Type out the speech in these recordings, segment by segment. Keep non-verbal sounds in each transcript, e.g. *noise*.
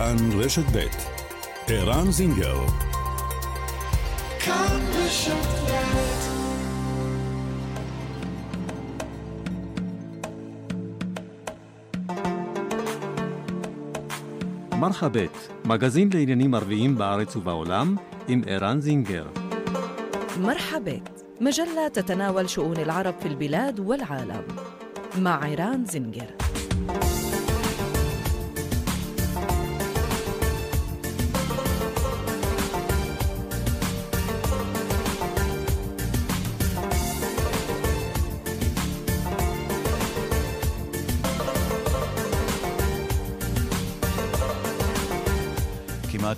כאן רשת ב' ערן זינגר כאן רשת מרחבת, מגזין לעניינים ערביים בארץ ובעולם, עם ערן זינגר. مرحبت مجلة تتناول شؤون العرب في البلاد والعالم مع عيران زنجر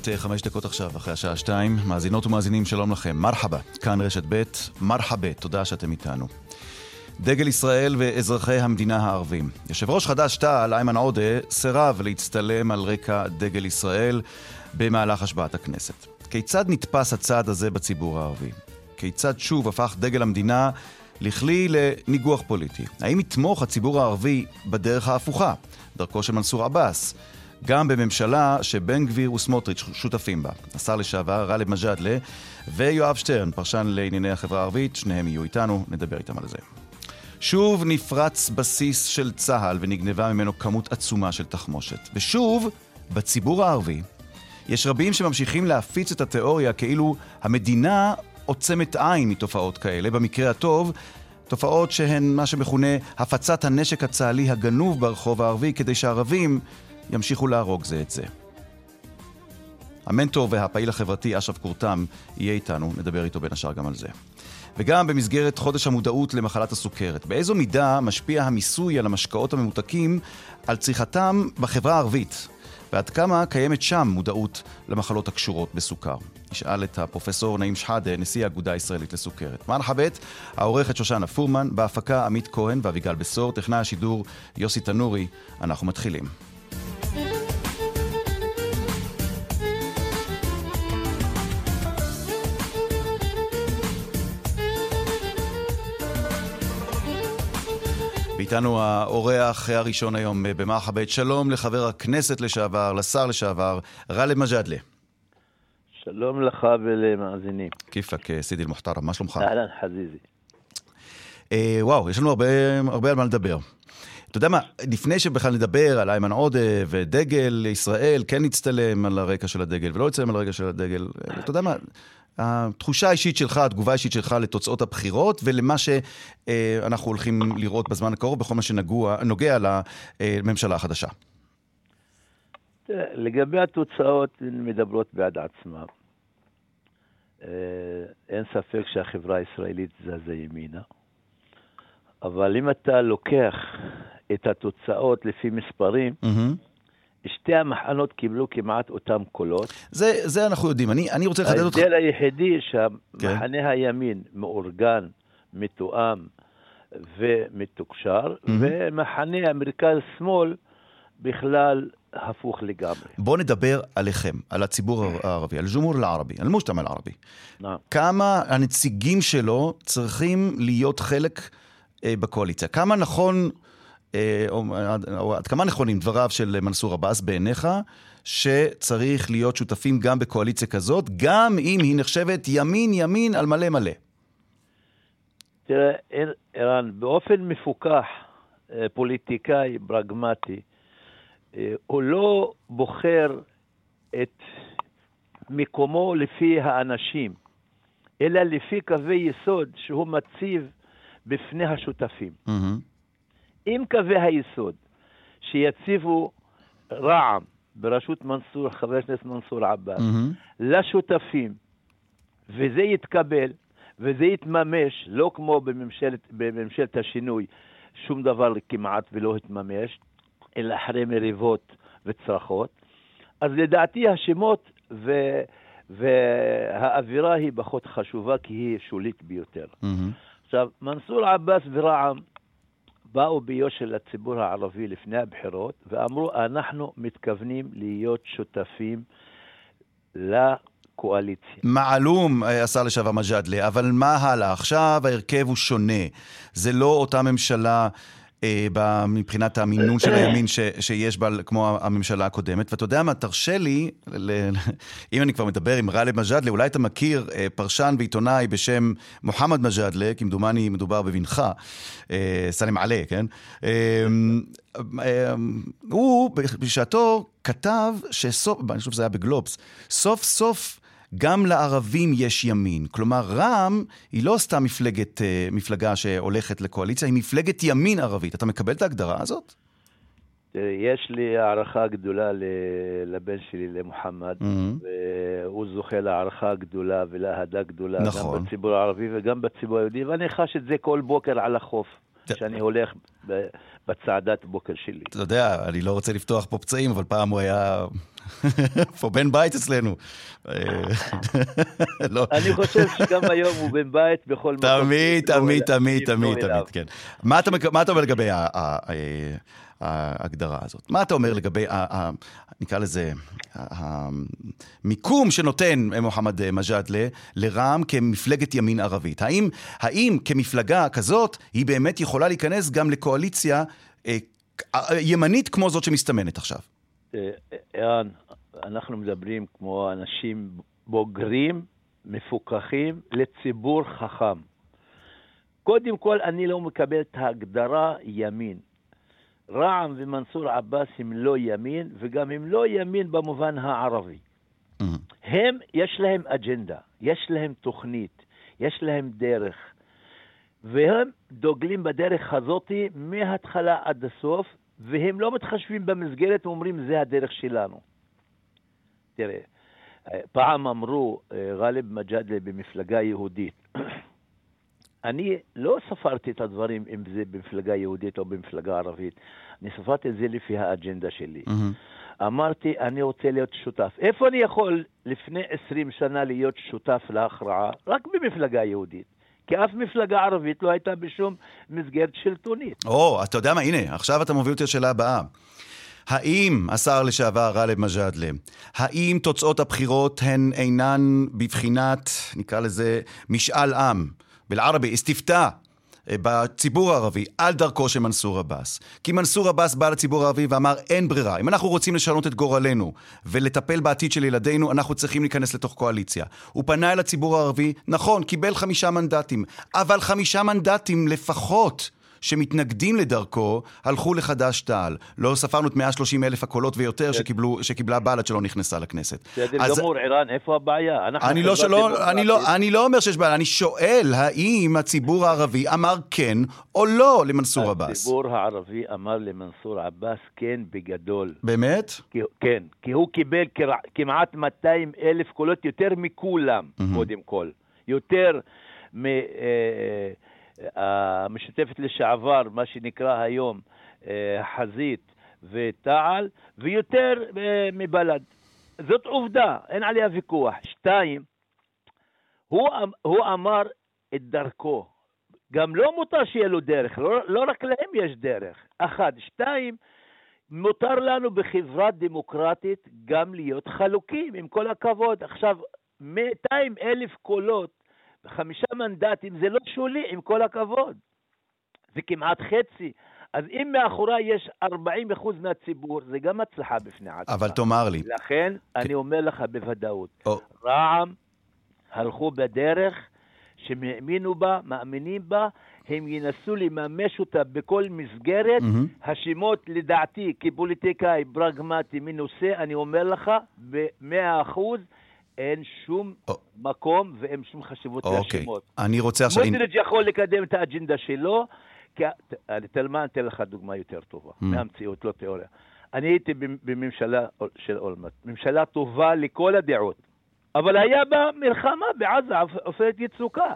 כמעט אה, חמש דקות עכשיו, אחרי השעה שתיים. מאזינות ומאזינים, שלום לכם. מרחבה, כאן רשת ב', מרחבה, תודה שאתם איתנו. דגל ישראל ואזרחי המדינה הערבים. יושב ראש חד"ש-תע"ל, איימן עודה, סירב להצטלם על רקע דגל ישראל במהלך השבעת הכנסת. כיצד נתפס הצעד הזה בציבור הערבי? כיצד שוב הפך דגל המדינה לכלי לניגוח פוליטי? האם יתמוך הציבור הערבי בדרך ההפוכה, דרכו של מנסור עבאס? גם בממשלה שבן גביר וסמוטריץ' שותפים בה. השר לשעבר גאלב מג'אדלה ויואב שטרן, פרשן לענייני החברה הערבית, שניהם יהיו איתנו, נדבר איתם על זה. שוב נפרץ בסיס של צה"ל ונגנבה ממנו כמות עצומה של תחמושת. ושוב, בציבור הערבי, יש רבים שממשיכים להפיץ את התיאוריה כאילו המדינה עוצמת עין מתופעות כאלה, במקרה הטוב, תופעות שהן מה שמכונה הפצת הנשק הצה"לי הגנוב ברחוב הערבי, כדי שהערבים ימשיכו להרוג זה את זה. המנטור והפעיל החברתי אשרף קורתם יהיה איתנו, נדבר איתו בין השאר גם על זה. וגם במסגרת חודש המודעות למחלת הסוכרת. באיזו מידה משפיע המיסוי על המשקאות הממותקים על צריכתם בחברה הערבית? ועד כמה קיימת שם מודעות למחלות הקשורות בסוכר? נשאל את הפרופסור נעים שחאדה, נשיא האגודה הישראלית לסוכרת. מרחבת, העורכת שושנה פורמן, בהפקה עמית כהן ואביגל בשור, טכנאי השידור יוסי תנורי. אנחנו מתחילים. ואיתנו האורח הראשון היום במרחבת. שלום לחבר הכנסת לשעבר, לשר לשעבר, גאלב מג'אדלה. שלום לך ולמאזינים. כיפאק, סידי אל-מוחתרם, מה שלומך? אהלן חזיזי. אה, וואו, יש לנו הרבה, הרבה על מה לדבר. אתה יודע מה, לפני שבכלל נדבר על איימן עודה ודגל ישראל, כן נצטלם על הרקע של הדגל ולא נצטלם על הרקע של הדגל, אתה יודע מה, התחושה האישית שלך, התגובה האישית שלך לתוצאות הבחירות ולמה שאנחנו הולכים לראות בזמן הקרוב בכל מה שנוגע לממשלה החדשה. לגבי התוצאות, הן מדברות בעד עצמן. אה, אין ספק שהחברה הישראלית זזה ימינה, אבל אם אתה לוקח את התוצאות לפי מספרים, mm-hmm. שתי המחנות קיבלו כמעט אותם קולות. זה, זה אנחנו יודעים. אני, אני רוצה לחדד אותך... ההבדל היחידי שהמחנה כן. הימין מאורגן, מתואם ומתוקשר, mm-hmm. ומחנה המרכז-שמאל בכלל הפוך לגמרי. בואו נדבר עליכם, על הציבור הערבי, על ג'ומור אל-ערבי, על מושתמע אל-ערבי. כמה הנציגים שלו צריכים להיות חלק אה, בקואליציה? כמה נכון או, או עד כמה נכונים דבריו של מנסור עבאס בעיניך, שצריך להיות שותפים גם בקואליציה כזאת, גם אם היא נחשבת ימין-ימין על מלא מלא? תראה, ערן, באופן מפוקח, אה, פוליטיקאי פרגמטי, אה, הוא לא בוחר את מקומו לפי האנשים, אלא לפי קווי יסוד שהוא מציב בפני השותפים. Mm-hmm. אם קווי היסוד שיציבו רע"מ בראשות מנסור, חבר הכנסת מנסור עבאס, mm-hmm. לשותפים, וזה יתקבל, וזה יתממש, לא כמו בממשלת, בממשלת השינוי, שום דבר כמעט ולא התממש, אלא אחרי מריבות וצרחות, אז לדעתי השמות ו... והאווירה היא פחות חשובה כי היא שולית ביותר. Mm-hmm. עכשיו, מנסור עבאס ורע"מ באו ביושר לציבור הערבי לפני הבחירות ואמרו, אנחנו מתכוונים להיות שותפים לקואליציה. מעלום, אה, השר לשעבר מג'אדלה, אבל מה הלאה? עכשיו ההרכב הוא שונה. זה לא אותה ממשלה מבחינת המינון של הימין ש, שיש בה, כמו הממשלה הקודמת. ואתה יודע מה, תרשה לי, ל, אם אני כבר מדבר עם גאלב מג'אדלה, אולי אתה מכיר אה, פרשן ועיתונאי בשם מוחמד מג'אדלה, כמדומני מדובר בבנך, אה, סלם עלה, כן? אה, אה, הוא בשעתו כתב שסוף, אני חושב שזה היה בגלובס, סוף סוף גם לערבים יש ימין. כלומר, רע"מ היא לא סתם מפלגת, אה, מפלגה שהולכת לקואליציה, היא מפלגת ימין ערבית. אתה מקבל את ההגדרה הזאת? יש לי הערכה גדולה לבן שלי, למוחמד, Mhm. והוא זוכה להערכה גדולה ולאהדה גדולה, נכון. גם בציבור הערבי וגם בציבור היהודי, ואני חש את זה כל בוקר על החוף, כשאני הולך ב- בצעדת בוקר שלי. אתה יודע, אני לא רוצה לפתוח פה פצעים, אבל פעם הוא היה *laughs* פה בן בית אצלנו. אה, *laughs* לא. אני חושב שגם היום הוא בן בית בכל מקום. תמיד, תמיד, תמיד, תמיד. תמיד, כן. מה אתה אומר לגבי ה- ה- ה- ההגדרה הזאת? מה אתה אומר לגבי, ה- ה- נקרא לזה, המיקום שנותן מוחמד מג'אדלה לרע"מ כמפלגת ימין ערבית? האם, האם כמפלגה כזאת היא באמת יכולה להיכנס גם לקואליציה אה, ימנית כמו זאת שמסתמנת עכשיו? אה, ערן, אנחנו מדברים כמו אנשים בוגרים, מפוקחים, לציבור חכם. קודם כל, אני לא מקבל את ההגדרה ימין. רע"מ ומנסור עבאס הם לא ימין, וגם הם לא ימין במובן הערבי. הם, יש להם אג'נדה, יש להם תוכנית, יש להם דרך. והם דוגלים בדרך הזאת מההתחלה עד הסוף, והם לא מתחשבים במסגרת ואומרים, זה הדרך שלנו. תראה, פעם אמרו, אה, גאלב מג'אדלה במפלגה יהודית, אני לא ספרתי את הדברים אם זה במפלגה יהודית או במפלגה ערבית, אני ספרתי את זה לפי האג'נדה שלי. אמרתי, אני רוצה להיות שותף. איפה אני יכול לפני 20 שנה להיות שותף להכרעה? רק במפלגה יהודית. כי אף מפלגה ערבית לא הייתה בשום מסגרת שלטונית. או, אתה יודע מה, הנה, עכשיו אתה מוביל אותי לשאלה הבאה. האם, השר לשעבר גאלב מג'אדלה, האם תוצאות הבחירות הן אינן בבחינת, נקרא לזה, משאל עם, בלערבי, אסתיפתא, אה, בציבור הערבי, על דרכו של מנסור עבאס. כי מנסור עבאס בא לציבור הערבי ואמר, אין ברירה. אם אנחנו רוצים לשנות את גורלנו ולטפל בעתיד של ילדינו, אנחנו צריכים להיכנס לתוך קואליציה. הוא פנה אל הציבור הערבי, נכון, קיבל חמישה מנדטים, אבל חמישה מנדטים לפחות. שמתנגדים לדרכו, הלכו לחד"ש-תע"ל. לא ספרנו את 130 אלף הקולות ויותר שקיבלו, שקיבלה בל"ד שלא נכנסה לכנסת. בסדר אז- גמור, ערן, איפה הבעיה? אני לא, שלא. אני, לא, אני לא אומר שיש בעיה, אני שואל האם הציבור הערבי אמר כן או לא למנסור עבאס. הציבור הערבי אמר למנסור עבאס כן בגדול. באמת? כי, כן, כי הוא קיבל כרע- כמעט 200 אלף קולות יותר מכולם, מהמם. קודם כל. יותר מהמשותפת לשעבר, מה שנקרא היום אה, חזית ותע"ל, ויותר אה, מבל"ד. זאת עובדה, אין עליה ויכוח. שתיים, הוא, אמ- הוא אמר את דרכו. גם לא מותר שיהיה לו דרך, לא, לא רק להם יש דרך. אחד. שתיים, מותר לנו בחברה דמוקרטית גם להיות חלוקים, עם כל הכבוד. עכשיו, 200 אלף קולות, חמישה מנדטים, זה לא שולי, עם כל הכבוד. זה כמעט חצי. אז אם מאחורי יש 40 אחוז מהציבור, זה גם הצלחה בפני עצמה. אבל תאמר לי, לכן, אני אומר לך בוודאות, או, רע"מ הלכו בדרך שהם האמינו בה, מאמינים בה, הם ינסו לממש אותה בכל מסגרת. מהמם. השמות, לדעתי, כפוליטיקאי פרגמטי מנוסה, אני אומר לך, במאה אחוז אין שום או. מקום ואין שום חשיבות אוקיי. לשמות. אני רוצה עכשיו... סמוטריץ' יכול לקדם את האג'נדה שלו, כי... אני אתן לך דוגמה יותר טובה, Mm. מהמציאות, לא תיאוריה. אני הייתי במ- בממשלה של אולמרט, ממשלה טובה לכל הדעות, אבל היה בה מלחמה בעזה, עופ- עופרת יצוקה.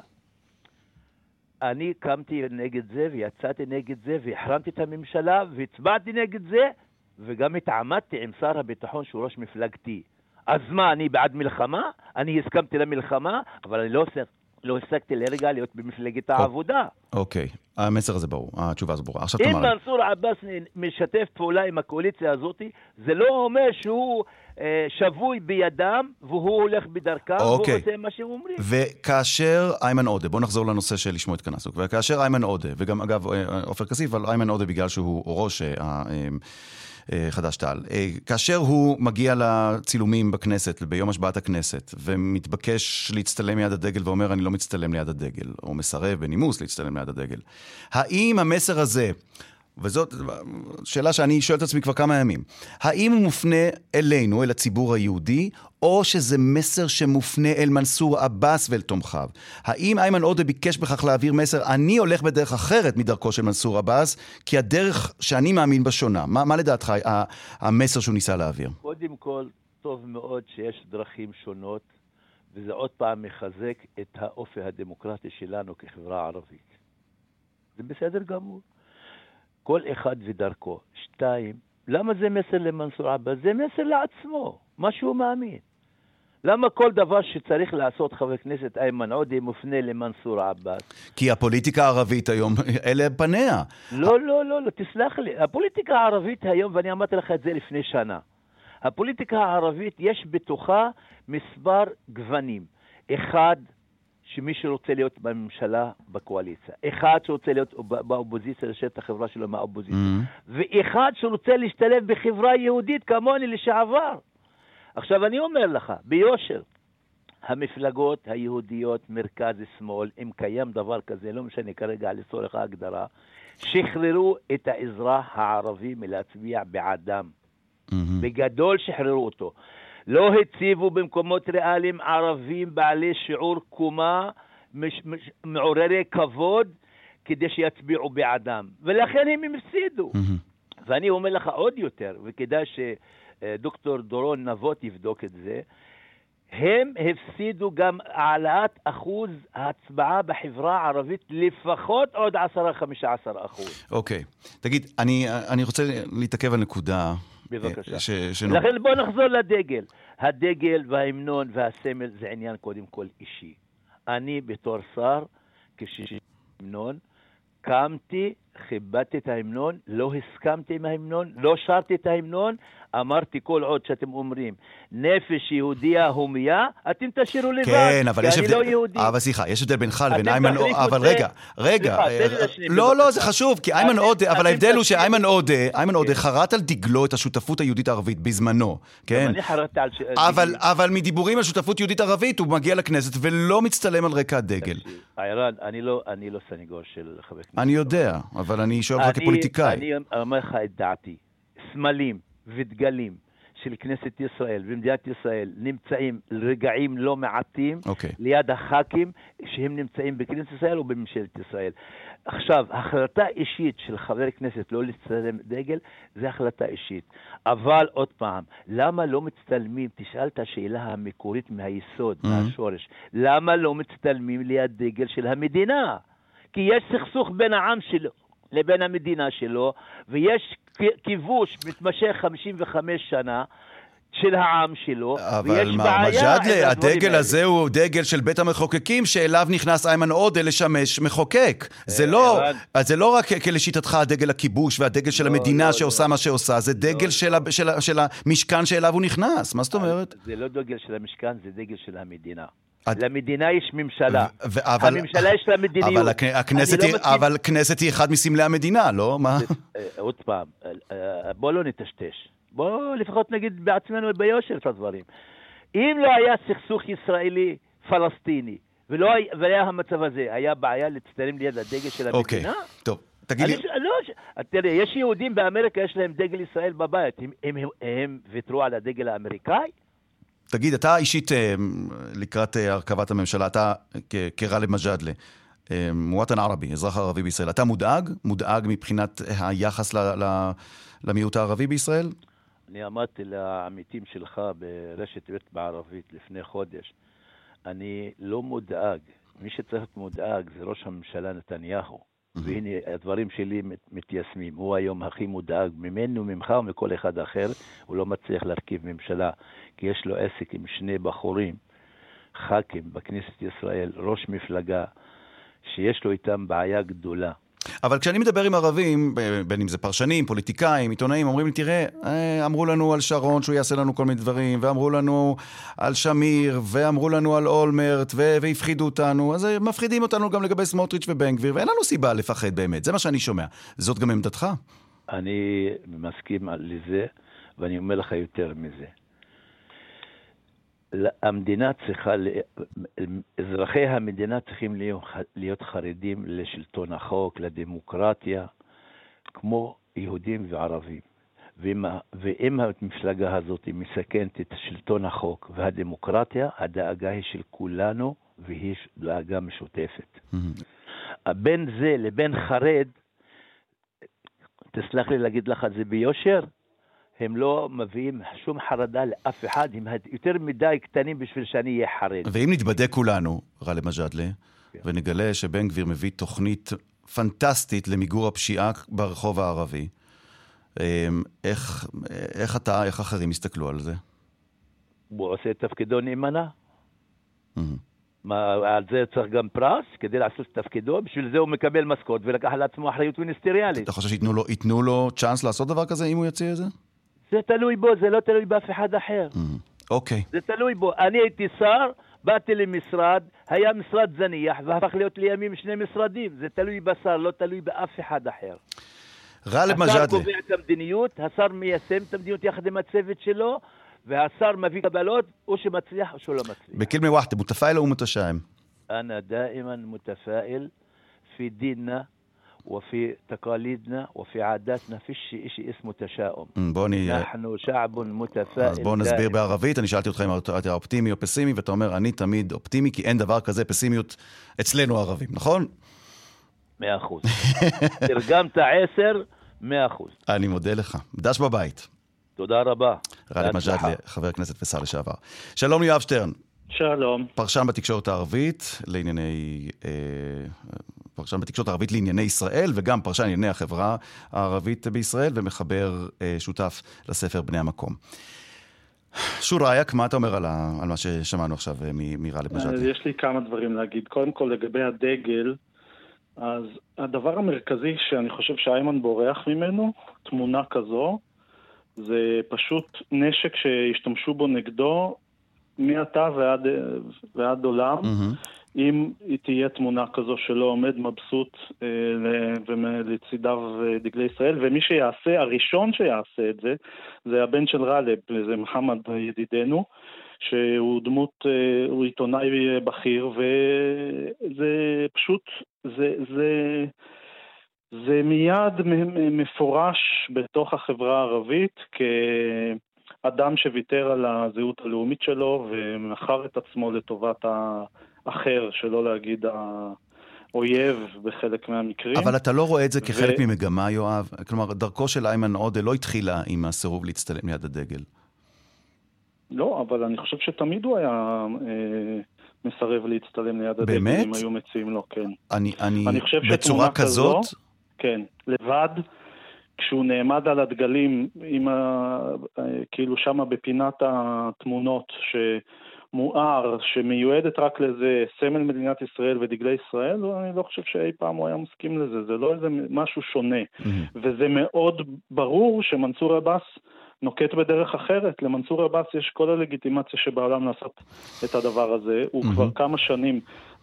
אני קמתי נגד זה ויצאתי נגד זה והחרמתי את הממשלה והצבעתי נגד זה וגם התעמתתי עם שר הביטחון שהוא ראש מפלגתי. אז מה, אני בעד מלחמה? אני הסכמתי למלחמה, אבל אני לא, ס- לא הפסקתי לרגע להיות במפלגת העבודה. אוקיי, המסר הזה ברור, התשובה הזו ברורה. עכשיו אם תאמר לי. מנסור עבאס משתף פעולה עם הקואליציה הזאת, זה לא אומר שהוא אה, שבוי בידם והוא הולך בדרכם אוקיי. והוא עושה מה שהם אומרים. וכאשר איימן עודה, בואו נחזור לנושא שלשמו התכנסנו, וכאשר איימן עודה, וגם אגב אה, עופר כסיף, אבל איימן עודה בגלל שהוא חד"ש-תע"ל, אה, כאשר הוא מגיע לצילומים בכנסת, ביום השבעת הכנסת, ומתבקש להצטלם ליד הדגל ואומר אני לא מצטלם ליד הדגל, או מסרב בנימוס להצטלם ליד הדגל, האם המסר הזה... וזאת שאלה שאני שואל את עצמי כבר כמה ימים. האם הוא מופנה אלינו, אל הציבור היהודי, או שזה מסר שמופנה אל מנסור עבאס ואל תומכיו? האם איימן עודה ביקש בכך להעביר מסר, אני הולך בדרך אחרת מדרכו של מנסור עבאס, כי הדרך שאני מאמין בה שונה? מה, מה לדעתך המסר שהוא ניסה להעביר? קודם כל, טוב מאוד שיש דרכים שונות, וזה עוד פעם מחזק את האופי הדמוקרטי שלנו כחברה ערבית. זה בסדר גמור. כל אחד ודרכו. שתיים, למה זה מסר למנסור עבאס? זה מסר לעצמו, מה שהוא מאמין. למה כל דבר שצריך לעשות חבר הכנסת איימן עודה מופנה למנסור עבאס? כי הפוליטיקה הערבית היום, אלה פניה. לא, לא, לא, לא, תסלח לי. הפוליטיקה הערבית היום, ואני אמרתי לך את זה לפני שנה, הפוליטיקה הערבית יש בתוכה מספר גוונים. אחד, שמי שרוצה להיות בממשלה, בקואליציה. אחד שרוצה להיות בא- באופוזיציה, לשבת את החברה שלו מהאופוזיציה. Mhm. ואחד שרוצה להשתלב בחברה יהודית כמוני לשעבר. עכשיו, אני אומר לך, ביושר, המפלגות היהודיות, מרכז שמאל, אם קיים דבר כזה, לא משנה כרגע לצורך ההגדרה, שחררו את האזרח הערבי מלהצביע בעדם. מהמם. בגדול שחררו אותו. לא הציבו במקומות ריאליים ערבים בעלי שיעור קומה מש, מש, מעוררי כבוד כדי שיצביעו בעדם. ולכן הם הפסידו. מהמם. ואני אומר לך עוד יותר, וכדאי שדוקטור דורון נבות יבדוק את זה, הם הפסידו גם העלאת אחוז ההצבעה בחברה הערבית לפחות עוד 10-15 אחוז. אוקיי. תגיד, אני, אני רוצה להתעכב על נקודה. בבקשה. אה, ש, שנוג- לכן בוא נחזור לדגל. הדגל וההמנון והסמל זה עניין קודם כל אישי. אני בתור שר, כשהמנון, קמתי, כיבדתי את ההמנון, לא הסכמתי עם ההמנון, לא שרתי את ההמנון, אמרתי כל עוד שאתם אומרים נפש יהודייה הומייה, אתם תשאירו לבד, כן, אבל כי יש אני הבדל, לא יהודי. אבל סליחה, יש הבדל בינך לבין איימן עודה, אבל. רגע, רגע, סליחה, אה, לא, לא. זה חשוב, כי איימן עודה, אבל ההבדל הוא. שאיימן עודה, איימן עודה כן. חרט על דגלו את השותפות היהודית הערבית בזמנו, כן? אני חרטתי על... אבל, אבל מדיבורים על שותפות יהודית ערבית, הוא מגיע לכנסת ולא מצטלם על רקע הדגל. ערן, אני לא, לא סניגור של חבר כנסת. אני יודע, אבל אני שואל אותך כפוליטיקאי. אני אומר לך את דעתי. סמלים ודגלים של כנסת ישראל ומדינת ישראל נמצאים רגעים לא מעטים אוקיי. ליד הח"כים שהם נמצאים בכנסת ישראל או בממשלת ישראל. עכשיו, החלטה אישית של חבר כנסת לא להצטלם דגל, זה החלטה אישית. אבל עוד פעם, למה לא מצטלמים, תשאל את השאלה המקורית מהיסוד, Mhm. מהשורש, למה לא מצטלמים ליד דגל של המדינה? כי יש סכסוך בין העם שלו לבין המדינה שלו, ויש כיבוש מתמשך 55 שנה של העם שלו, אבל ויש בעיה עם מג'אדלה, הדגל האלה. הזה הוא דגל של בית המחוקקים שאליו נכנס איימן עודה לשמש מחוקק. זה לא. אז זה לא רק כלשיטתך הדגל הכיבוש והדגל של לא, המדינה לא, שעושה לא. מה שעושה, זה דגל של המשכן שאליו הוא נכנס. מה זאת אומרת? זה לא דגל של המשכן, זה דגל של המדינה. את- למדינה יש ממשלה. ו- אבל- הממשלה יש לה מדיניות. אבל הכ- הכנסת היא- לא מסכים- אבל כנסת היא אחד מסמלי המדינה, לא? מה? אה, עוד פעם, אה, אה, בוא לא נטשטש. בוא לפחות נגיד בעצמנו ביושר את הדברים. אם לא היה סכסוך ישראלי-פלסטיני, ולא היה- המצב הזה, היה בעיה להצטלם ליד הדגל של אוקיי, המדינה? טוב. תגיד לי, לא, תראה, יש יהודים באמריקה, יש להם דגל ישראל בבית. הם, הם, הם, הם ויתרו על הדגל האמריקאי? תגיד, אתה אישית, אה, לקראת אה, הרכבת הממשלה, אתה כגאלב מג'אדלה, אה, מוואטן ערבי, אזרח ערבי בישראל, אתה מודאג? מודאג מבחינת היחס למיעוט הערבי בישראל? אני אמרתי לעמיתים שלך ברשת ב' בערבית לפני חודש, אני לא מודאג. מי שצריך להיות מודאג זה ראש הממשלה נתניהו. והנה, הדברים שלי מת- מתיישמים. הוא היום הכי מודאג ממנו, ממך ומכל אחד אחר. הוא לא מצליח להרכיב ממשלה, כי יש לו עסק עם שני בחורים, ח"כים בכנסת ישראל, ראש מפלגה, שיש לו איתם בעיה גדולה. אבל כשאני מדבר עם ערבים, בין אם זה פרשנים, פוליטיקאים, עיתונאים, אומרים לי, תראה, אה, אמרו לנו על שרון שהוא יעשה לנו כל מיני דברים, ואמרו לנו על שמיר, ואמרו לנו על אולמרט, והפחידו אותנו, אז מפחידים אותנו גם לגבי סמוטריץ' ובן גביר, ואין לנו סיבה לפחד באמת, זה מה שאני שומע. זאת גם עמדתך? אני מסכים לזה, ואני אומר לך יותר מזה. המדינה צריכה, אזרחי המדינה צריכים להיות, להיות חרדים לשלטון החוק, לדמוקרטיה, כמו יהודים וערבים. ואם, ואם המפלגה הזאת מסכנת את שלטון החוק והדמוקרטיה, הדאגה היא של כולנו והיא דאגה משותפת. Mm-hmm. בין זה לבין חרד, תסלח לי להגיד לך את זה ביושר, הם לא מביאים שום חרדה לאף אחד, הם יותר מדי קטנים בשביל שאני אהיה חרד. ואם נתבדק כולנו, גאלב מג'אדלה, כן. ונגלה שבן גביר מביא תוכנית פנטסטית למיגור הפשיעה ברחוב הערבי, אמ, איך, איך אתה, איך אחרים יסתכלו על זה? הוא עושה את תפקידו נאמנה. Mm-hmm. מה, על זה צריך גם פרס כדי לעשות את תפקידו? בשביל זה הוא מקבל משכורת ולקח על עצמו אחריות מיניסטריאלית. אתה חושב שייתנו לו, לו צ'אנס לעשות דבר כזה אם הוא יציע את זה? זה תלוי בו, זה לא תלוי באף אחד אחר. Mm, אוקיי. Mm, okay. זה תלוי בו. אני הייתי שר, באתי למשרד, היה משרד זניח, והפך להיות לימים שני משרדים. זה תלוי בשר, לא תלוי באף אחד אחר. גאלב מג'אדלה. השר קובע את המדיניות, השר מיישם את המדיניות יחד עם הצוות שלו, והשר מביא קבלות, או שמצליח או שלא מצליח. בכלמי וחדה, מותפאיל או מתשעם? אנא דאימן מותפאיל פי דינה. وفي تقاليدنا وفي عاداتنا فيش شيء اسمه تشاؤم. בוא נ... אנחנו שעב מותפאל. אז בוא נסביר בערבית, אני שאלתי אותך אם אתה אופטימי או פסימי, ואתה אומר, אני תמיד אופטימי, כי אין דבר כזה פסימיות אצלנו הערבים, נכון? מאה אחוז. *laughs* תרגמת עשר, מאה אחוז. אני מודה לך. דש בבית. תודה רבה. גאלב מג'אדלי, חבר הכנסת ושר לשעבר. שלום ליואב שטרן. שלום. פרשן בתקשורת הערבית לענייני... אה, פרשן בתקשורת הערבית לענייני ישראל, וגם פרשן לענייני החברה הערבית בישראל, ומחבר אה, שותף לספר בני המקום. شو رأيك, מה אתה אומר על, ה, על מה ששמענו עכשיו אה, מגאלב מג'אדלי? יש לי כמה דברים להגיד. קודם כל, לגבי הדגל, אז הדבר המרכזי שאני חושב שאיימן בורח ממנו, תמונה כזו, זה פשוט נשק שהשתמשו בו נגדו מעתה ועד, ועד עולם. Mm-hmm. אם היא תהיה תמונה כזו שלא עומד מבסוט אה, ולצידיו אה, דגלי ישראל, ומי שיעשה, הראשון שיעשה את זה, זה הבן של גאלב, זה מוחמד ידידנו, שהוא דמות, אה, הוא עיתונאי בכיר, וזה פשוט, זה, זה, זה מיד מפורש בתוך החברה הערבית כאדם שוויתר על הזהות הלאומית שלו ומכר את עצמו לטובת ה... אחר, שלא להגיד האויב בחלק מהמקרים. אבל אתה לא רואה את זה כחלק ו... ממגמה, יואב? כלומר, דרכו של איימן עודה לא התחילה עם הסירוב להצטלם ליד הדגל. לא, אבל אני חושב שתמיד הוא היה אה, מסרב להצטלם ליד הדגל. באמת? אם היו מציעים לו, כן. אני, אני, אני חושב בצורה כזאת? כזו, כן, לבד. כשהוא נעמד על הדגלים, עם ה... אה, כאילו שמה בפינת התמונות, ש... מואר שמיועדת רק לזה סמל מדינת ישראל ודגלי ישראל, אני לא חושב שאי פעם הוא היה מסכים לזה, זה לא איזה משהו שונה. Mm-hmm. וזה מאוד ברור שמנסור עבאס נוקט בדרך אחרת. למנסור עבאס יש כל הלגיטימציה שבעולם לעשות את הדבר הזה. הוא mm-hmm. כבר כמה שנים,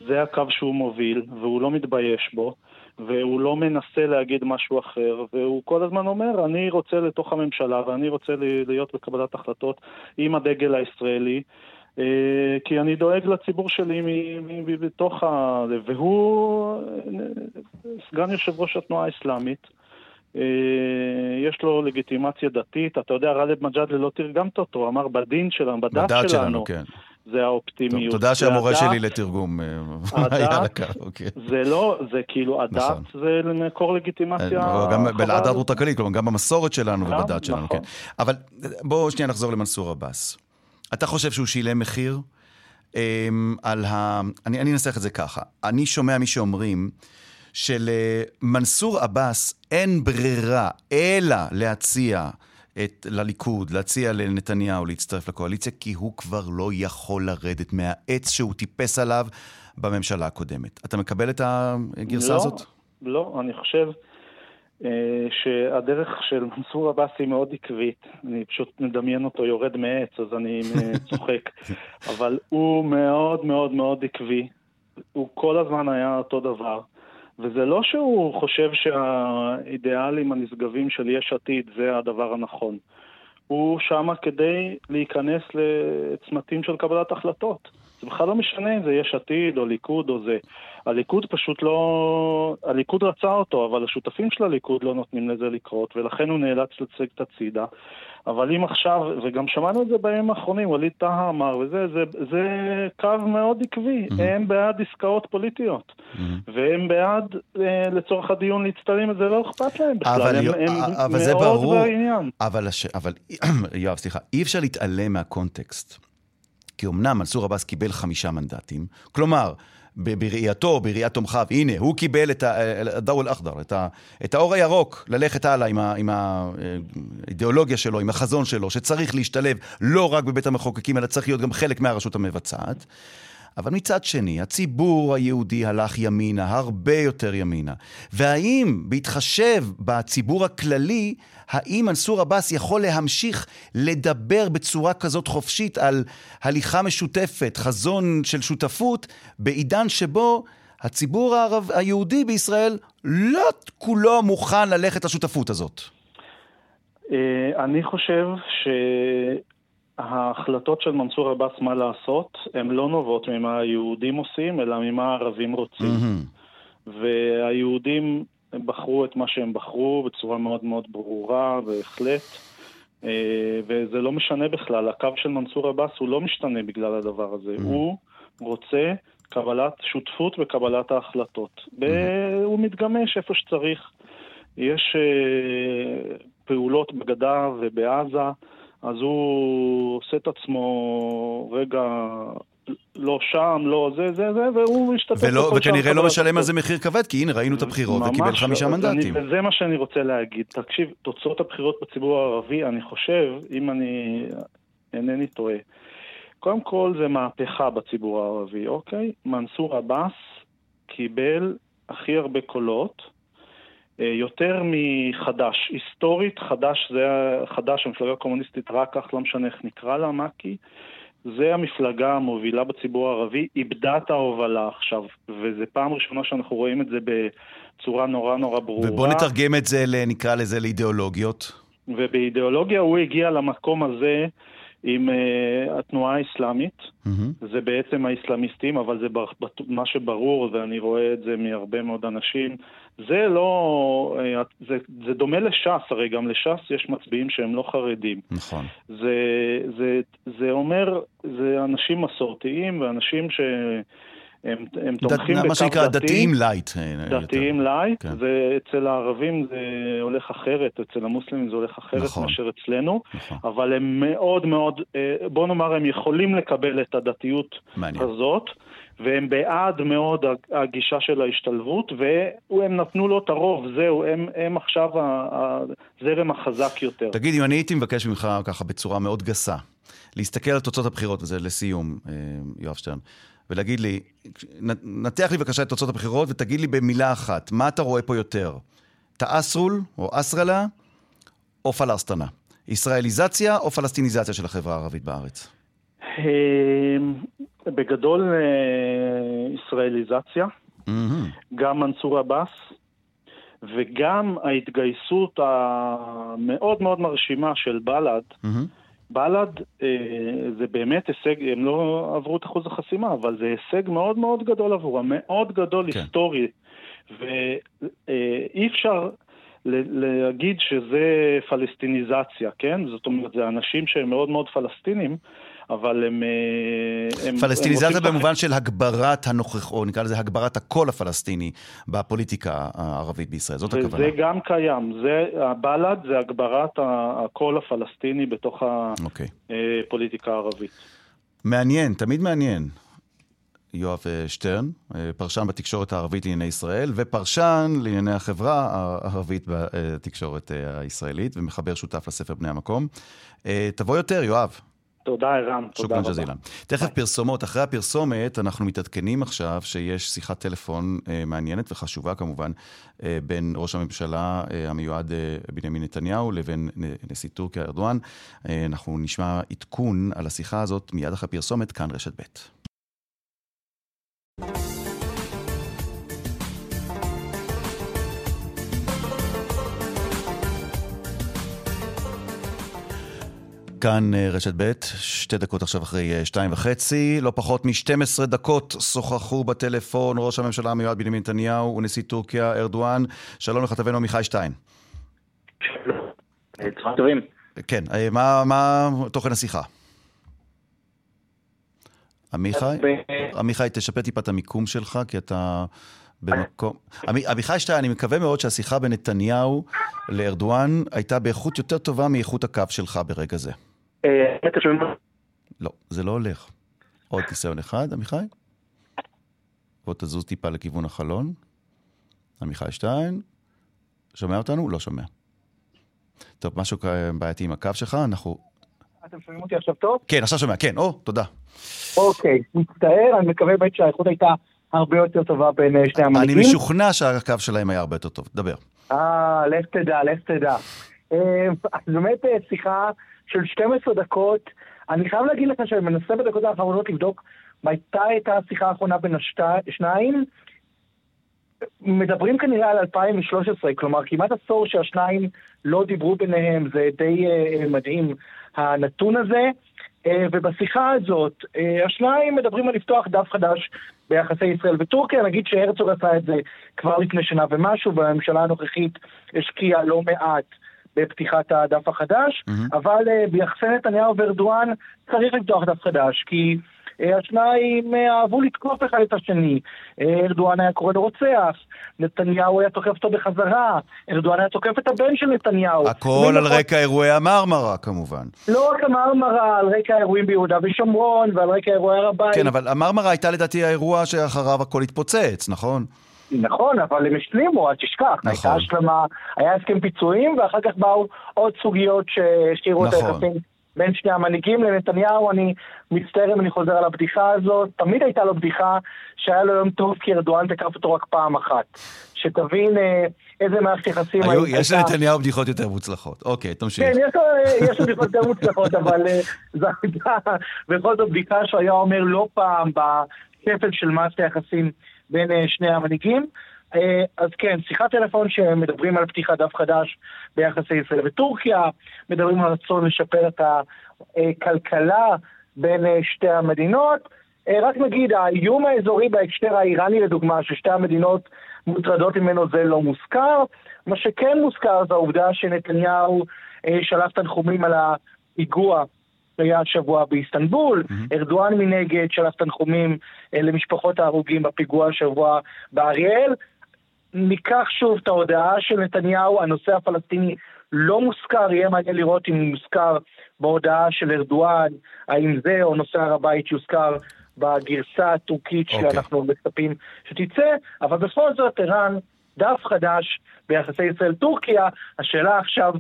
זה הקו שהוא מוביל, והוא לא מתבייש בו. והוא לא מנסה להגיד משהו אחר, והוא כל הזמן אומר, אני רוצה לתוך הממשלה ואני רוצה להיות בקבלת החלטות עם הדגל הישראלי, אה, כי אני דואג לציבור שלי בתוך ה... והוא סגן יושב ראש התנועה האסלאמית. אה, יש לו לגיטימציה דתית, אתה יודע, גאלב מג'אדלה לא תרגמת אותו, אמר בדין שלנו, בדת, בדת שלנו, שלנו כן. זה האופטימיות. טוב, תודה שהמורה שלי לתרגום אה, *laughs* היה לקו, אוקיי. זה לא, זה כאילו, הדת נכון. זה מקור לגיטימציה. גם בדת רות כלומר, גם במסורת שלנו ובדת שלנו, כן. נכון. אבל בואו שנייה נחזור למנסור עבאס. אתה חושב שהוא שילם מחיר um, על ה... אני, אני אנסח את זה ככה. אני שומע מי שאומרים שלמנסור עבאס אין ברירה אלא להציע את, לליכוד, להציע לנתניהו להצטרף לקואליציה, כי הוא כבר לא יכול לרדת מהעץ שהוא טיפס עליו בממשלה הקודמת. אתה מקבל את הגרסה לא, הזאת? לא, אני חושב אה, שהדרך של מנסור עבאס היא מאוד עקבית. אני פשוט מדמיין אותו יורד מעץ, אז אני אה, *laughs* צוחק. אבל הוא מאוד מאוד מאוד עקבי. הוא כל הזמן היה אותו דבר. וזה לא שהוא חושב שהאידיאלים הנשגבים של יש עתיד זה הדבר הנכון. הוא שמה כדי להיכנס לצמתים של קבלת החלטות. זה בכלל לא משנה אם זה יש עתיד או ליכוד או זה. הליכוד פשוט לא... הליכוד רצה אותו, אבל השותפים של הליכוד לא נותנים לזה לקרות, ולכן הוא נאלץ לצג את הצידה. אבל אם עכשיו, וגם שמענו את זה בימים האחרונים, ווליד טאהא אמר, וזה זה, זה קו מאוד עקבי, mm-hmm. הם בעד עסקאות פוליטיות, mm-hmm. והם בעד, אה, לצורך הדיון, להצטלם, זה לא אכפת להם בכלל, אבל, הם, הם אבל זה מאוד ברור, בעניין. אבל, הש... אבל *clears throat* יואב, סליחה, אי אפשר להתעלם מהקונטקסט. כי אמנם מנסור עבאס קיבל חמישה מנדטים, כלומר, בראייתו, בראיית תומכיו, הנה, הוא קיבל את הדאו אל-אחדר, את, את האור הירוק, ללכת הלאה עם, ה- עם האידיאולוגיה שלו, עם החזון שלו, שצריך להשתלב לא רק בבית המחוקקים, אלא צריך להיות גם חלק מהרשות המבצעת. אבל מצד שני, הציבור היהודי הלך ימינה, הרבה יותר ימינה. והאם, בהתחשב בציבור הכללי, האם מנסור עבאס יכול להמשיך לדבר בצורה כזאת חופשית על הליכה משותפת, חזון של שותפות, בעידן שבו הציבור הערב, היהודי בישראל לא כולו מוכן ללכת לשותפות הזאת? אה, אני חושב שההחלטות של מנסור עבאס מה לעשות, הן לא נובעות ממה היהודים עושים, אלא ממה הערבים רוצים. מהמם. והיהודים בחרו את מה שהם בחרו בצורה מאוד מאוד ברורה, בהחלט. אה, וזה לא משנה בכלל, הקו של מנסור עבאס הוא לא משתנה בגלל הדבר הזה. הוא רוצה קבלת, שותפות בקבלת ההחלטות. ב- הוא מתגמש איפה שצריך. יש אה, פעולות בגדה ובעזה, אז הוא עושה את עצמו רגע לא שם, לא זה, זה, זה, והוא משתתף ולא, וכנראה לא משלם על. זה מחיר כבד, כי הנה ראינו את הבחירות וקיבל ממש חמישה לא. אז מנדטים. אני, וזה מה שאני רוצה להגיד. תקשיב, תוצאות הבחירות בציבור הערבי, אני חושב, אם אני אינני טועה, קודם כל זה מהפכה בציבור הערבי, אוקיי? מנסור עבאס קיבל הכי הרבה קולות, אה, יותר מחד"ש. היסטורית, חד"ש זה, חד"ש, המפלגה הקומוניסטית, רק כך, לא משנה איך נקרא לה, מק"י, זה המפלגה המובילה בציבור הערבי, איבדה את ההובלה עכשיו, וזו פעם ראשונה שאנחנו רואים את זה בצורה נורא נורא ברורה. ובוא נתרגם את זה, נקרא לזה, לאידיאולוגיות. ובאידיאולוגיה הוא הגיע למקום הזה עם uh, התנועה האסלאמית, מהמם. זה בעצם האסלאמיסטים, אבל זה בר- מה שברור, ואני רואה את זה מהרבה מאוד אנשים, זה לא, אה, זה, זה דומה לש"ס, הרי גם לש"ס יש מצביעים שהם לא חרדים. נכון. זה, זה, זה אומר, זה אנשים מסורתיים ואנשים שהם הם תומכים דת- בקו מה שנקרא דתי. דתיים לייט. אה, דתיים יותר. לייט, כן. ואצל הערבים זה הולך אחרת, אצל המוסלמים זה הולך אחרת נכון. מאשר אצלנו, נכון, אבל הם מאוד מאוד, אה, בוא נאמר, הם יכולים לקבל את הדתיות מעניין. הזאת, והם בעד מאוד הגישה של ההשתלבות, והם נתנו לו את הרוב, זהו, הם, הם עכשיו הזרם החזק יותר. תגיד, אם אני הייתי מבקש ממך ככה בצורה מאוד גסה, להסתכל על תוצאות הבחירות, וזה לסיום, אה, יואב שטרן, ולהגיד לי, נתח לי בבקשה את תוצאות הבחירות ותגיד לי במילה אחת, מה אתה רואה פה יותר? תאסרול או אסרלה או פלסטנה? ישראליזציה או פלסטיניזציה של החברה הערבית בארץ? אה, בגדול אה, ישראליזציה. גם מנסור עבאס, וגם ההתגייסות המאוד מאוד מרשימה של בל"ד. בל"ד אה, זה באמת הישג, הם לא עברו את אחוז החסימה, אבל זה הישג מאוד מאוד גדול עבורם, מאוד גדול כן. היסטורי. ואי אפשר ל- להגיד שזה פלסטיניזציה, כן? זאת אומרת, זה אנשים שהם מאוד מאוד פלסטינים, אבל הם... אה, הם פלסטיניזציה הם במובן של הגברת הנוכחות, או נקרא לזה הגברת הקול הפלסטיני בפוליטיקה הערבית בישראל, זאת הכוונה. וזה גם קיים, זה, הבל"ד זה הגברת הקול הפלסטיני בתוך אוקיי. הפוליטיקה הערבית. מעניין, תמיד מעניין. יואב שטרן, פרשן בתקשורת הערבית לענייני ישראל, ופרשן לענייני החברה הערבית בתקשורת הישראלית, ומחבר שותף לספר בני המקום. תבוא יותר, יואב. תודה, ערן. רבה. ג'זילן. תכף פרסומות. אחרי הפרסומת, אנחנו מתעדכנים עכשיו שיש שיחת טלפון אה, מעניינת וחשובה כמובן, אה, בין ראש הממשלה אה, המיועד אה, בנימין נתניהו לבין נשיא טורקיה ארדואן. אה, אנחנו נשמע עדכון על השיחה הזאת מיד אחרי פרסומת, כאן רשת ב'. כאן אה, רשת ב', שתי דקות עכשיו אחרי אה, שתיים וחצי, לא פחות מ-12 דקות שוחחו בטלפון ראש הממשלה המיועד בנימין נתניהו ונשיא טורקיה ארדואן. שלום לכתבנו עמיחי שטיין. צהריים טובים. כן, אה, מה, מה תוכן השיחה? עמיחי? עמיחי, תשפר טיפה את המיקום שלך, כי אתה במקום... עמיחי שטיין, אני מקווה מאוד שהשיחה בין נתניהו לארדואן הייתה באיכות יותר טובה מאיכות הקו שלך ברגע זה. אה, לא, זה לא הולך. עוד ניסיון אחד, עמיחי? בוא תזוז טיפה לכיוון החלון. עמיחי שטיין, שומע אותנו? לא שומע. טוב, משהו בעייתי עם הקו שלך, אנחנו... אתם שומעים אותי עכשיו טוב? כן, עכשיו שומע, כן, או, תודה. אוקיי, מצטער, אני מקווה באמת שהאיכות הייתה הרבה יותר טובה בין אה, שני המנהיגים. אני משוכנע שהקו שלהם היה הרבה יותר טוב, דבר. אה, לך תדע, לך תדע. אה, באמת שיחה של 12 דקות. אני חייב להגיד לך שאני מנסה בדקות האחרונות לבדוק מתי הייתה השיחה האחרונה בין השניים. מדברים כנראה על 2013, כלומר כמעט עשור שהשניים לא דיברו ביניהם, זה די uh, מדהים הנתון הזה. Uh, ובשיחה הזאת, uh, השניים מדברים על לפתוח דף חדש ביחסי ישראל וטורקיה, נגיד שהרצוג עשה את זה כבר לפני שנה ומשהו, והממשלה הנוכחית השקיעה לא מעט בפתיחת הדף החדש, mm-hmm. אבל uh, ביחסי נתניהו וארדואן צריך לפתוח דף חדש, כי uh, השניים uh, אהבו לתקוף אחד את השני. ארדואן היה קורא לו רוצח, נתניהו היה תוקף אותו בחזרה, ארדואן היה תוקף את הבן של נתניהו. הכל על רקע אירועי המרמרה כמובן. לא רק המרמרה, על רקע האירועים ביהודה ושומרון ועל רקע אירועי הר הבית. כן, אבל המרמרה הייתה לדעתי האירוע שאחריו הכל התפוצץ, נכון? נכון, אבל הם השלימו, אל תשכח. נכון. הייתה השלמה, היה הסכם פיצויים, ואחר כך באו עוד סוגיות שהשאירו נכון. את היחסים בין שני המנהיגים. לנתניהו, אני מצטער אם אני חוזר על הבדיחה הזאת, תמיד הייתה לו בדיחה שהיה לו יום טוב כי ארדואן תקף אותו רק פעם אחת. שתבין אה, איזה מערכת יחסים... היו, יש לנתניהו בדיחות יותר מוצלחות. אוקיי, תמשיך. כן, יש לו, יש לו בדיחות יותר מוצלחות, *laughs* אבל אה, זו הייתה בכל זאת בדיחה שהוא היה אומר לא פעם בכפל של מערכת היחסים. בין אה, שני המנהיגים. אה, אז כן, שיחת טלפון שמדברים על פתיחת דף חדש ביחסי ישראל וטורקיה, מדברים על רצון לשפר את הכלכלה בין אה, שתי המדינות. רק נגיד, האיום האזורי בהקשר האיראני לדוגמה, ששתי המדינות מוטרדות ממנו זה לא מוזכר. מה שכן מוזכר זה העובדה שנתניהו שלח תנחומים על הפיגוע היה השבוע באיסטנבול, mm-hmm. ארדואן מנגד שלח תנחומים אה, למשפחות ההרוגים בפיגוע השבוע באריאל. ניקח שוב את ההודעה של נתניהו, הנושא הפלסטיני לא מוזכר, יהיה מעניין לראות אם הוא מוזכר בהודעה של ארדואן, האם זה או נושא הר הבית יוזכר בגרסה הטורקית okay. אוקיי. שאנחנו מצפים שתצא, אבל בכל זאת, ערן, דף חדש ביחסי ישראל-טורקיה, השאלה עכשיו,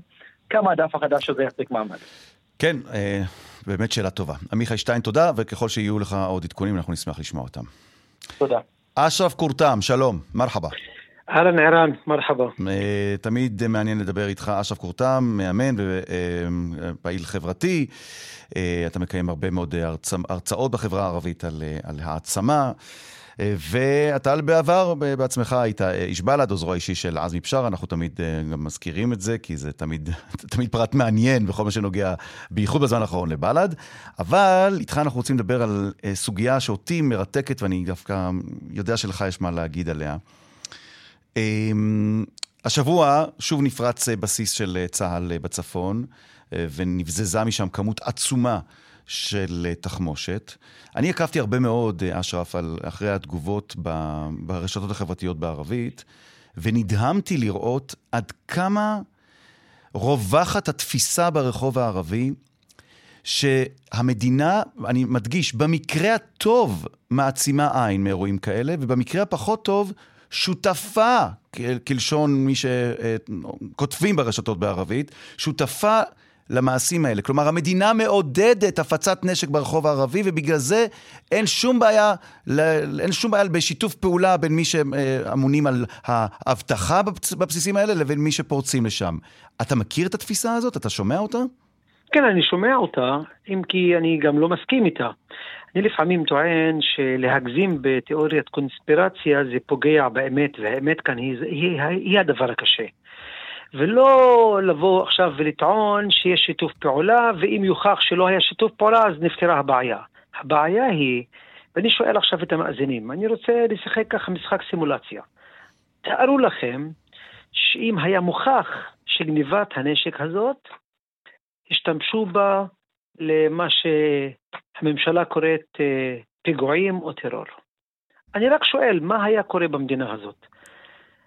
כמה הדף החדש הזה יחזיק מעמד. כן, אה, באמת שאלה טובה. עמיחי שטיין, תודה, וככל שיהיו לך עוד עדכונים, אנחנו נשמח לשמוע אותם. תודה. אשרף קורטם, שלום, מרחבה. אהלן ערן, מרחבה. אה, תמיד מעניין לדבר איתך, אשרף קורטם, מאמן ופעיל אה, חברתי. אתה מקיים הרבה מאוד הרצאות בחברה הערבית על, על העצמה. ואתה בעבר בעצמך היית איש בל"ד, עוזרו האישי של עזמי בשארה, אנחנו תמיד אה, גם מזכירים את זה, כי זה תמיד, *laughs* תמיד פרט מעניין בכל מה שנוגע, בייחוד בזמן האחרון, לבל"ד. אבל איתך אנחנו רוצים לדבר על אה, סוגיה שאותי מרתקת, ואני דווקא יודע שלך יש מה להגיד עליה. אמ, השבוע שוב נפרץ אה, בסיס של צה"ל בצפון, ונבזזה משם כמות עצומה של אה, תחמושת. אני עקבתי הרבה מאוד, אה, אשרף, על, אחרי התגובות ב, ברשתות החברתיות בערבית, ונדהמתי לראות עד כמה רווחת התפיסה ברחוב הערבי, שהמדינה, אני מדגיש, במקרה הטוב מעצימה עין מאירועים כאלה, ובמקרה הפחות טוב, שותפה, כלשון מי שכותבים ברשתות בערבית, שותפה למעשים האלה. כלומר, המדינה מעודדת הפצת נשק ברחוב הערבי, ובגלל זה אין שום בעיה, אין שום בעיה בשיתוף פעולה בין מי שאמונים על האבטחה בבסיסים האלה לבין מי שפורצים לשם. אתה מכיר את התפיסה הזאת? אתה שומע אותה? כן, אני שומע אותה, אם כי אני גם לא מסכים איתה. אני לפעמים טוען שלהגזים בתיאוריית קונספירציה זה פוגע באמת, והאמת כאן היא, היא, היא הדבר הקשה. ולא לבוא עכשיו ולטעון שיש שיתוף פעולה, ואם יוכח שלא היה שיתוף פעולה אז נפתרה הבעיה. הבעיה היא, ואני שואל עכשיו את המאזינים, אני רוצה לשחק ככה משחק סימולציה. תארו לכם שאם היה מוכח שגניבת הנשק הזאת, השתמשו בה למה שהממשלה קוראת אה, פיגועים או טרור. אני רק שואל, מה היה קורה במדינה הזאת?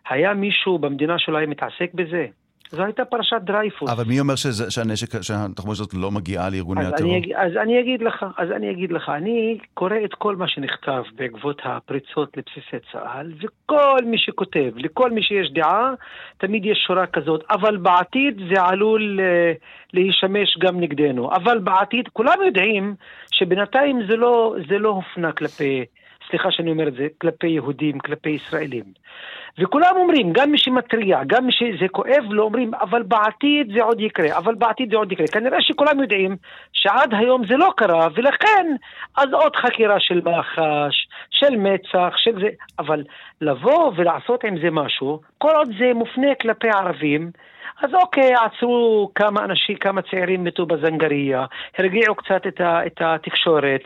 היה מישהו במדינה שלו היה מתעסק בזה? זו הייתה פרשת דרייפוס. אבל מי אומר שזה, שהנשק, שהתחמושת הזאת לא מגיעה לארגוני אז הטרור? אני, אז אני אגיד לך, אז אני אגיד לך, אני קורא את כל מה שנכתב בעקבות הפריצות לבסיסי צה"ל, וכל מי שכותב, לכל מי שיש דעה, תמיד יש שורה כזאת, אבל בעתיד זה עלול uh, להישמש גם נגדנו. אבל בעתיד, כולם יודעים שבינתיים זה לא, זה לא הופנה כלפי, סליחה שאני אומר את זה, כלפי יהודים, כלפי ישראלים. וכולם אומרים, גם מי שמתריע, גם מי שזה כואב לו, אומרים, אבל בעתיד זה עוד יקרה, אבל בעתיד זה עוד יקרה. כנראה שכולם יודעים שעד היום זה לא קרה, ולכן, אז עוד חקירה של מח"ש, של מצ"ח, של זה, אבל לבוא ולעשות עם זה משהו, כל עוד זה מופנה כלפי ערבים, אז אוקיי, עצרו כמה אנשים, כמה צעירים מתו בזנגריה, הרגיעו קצת את, ה, את התקשורת,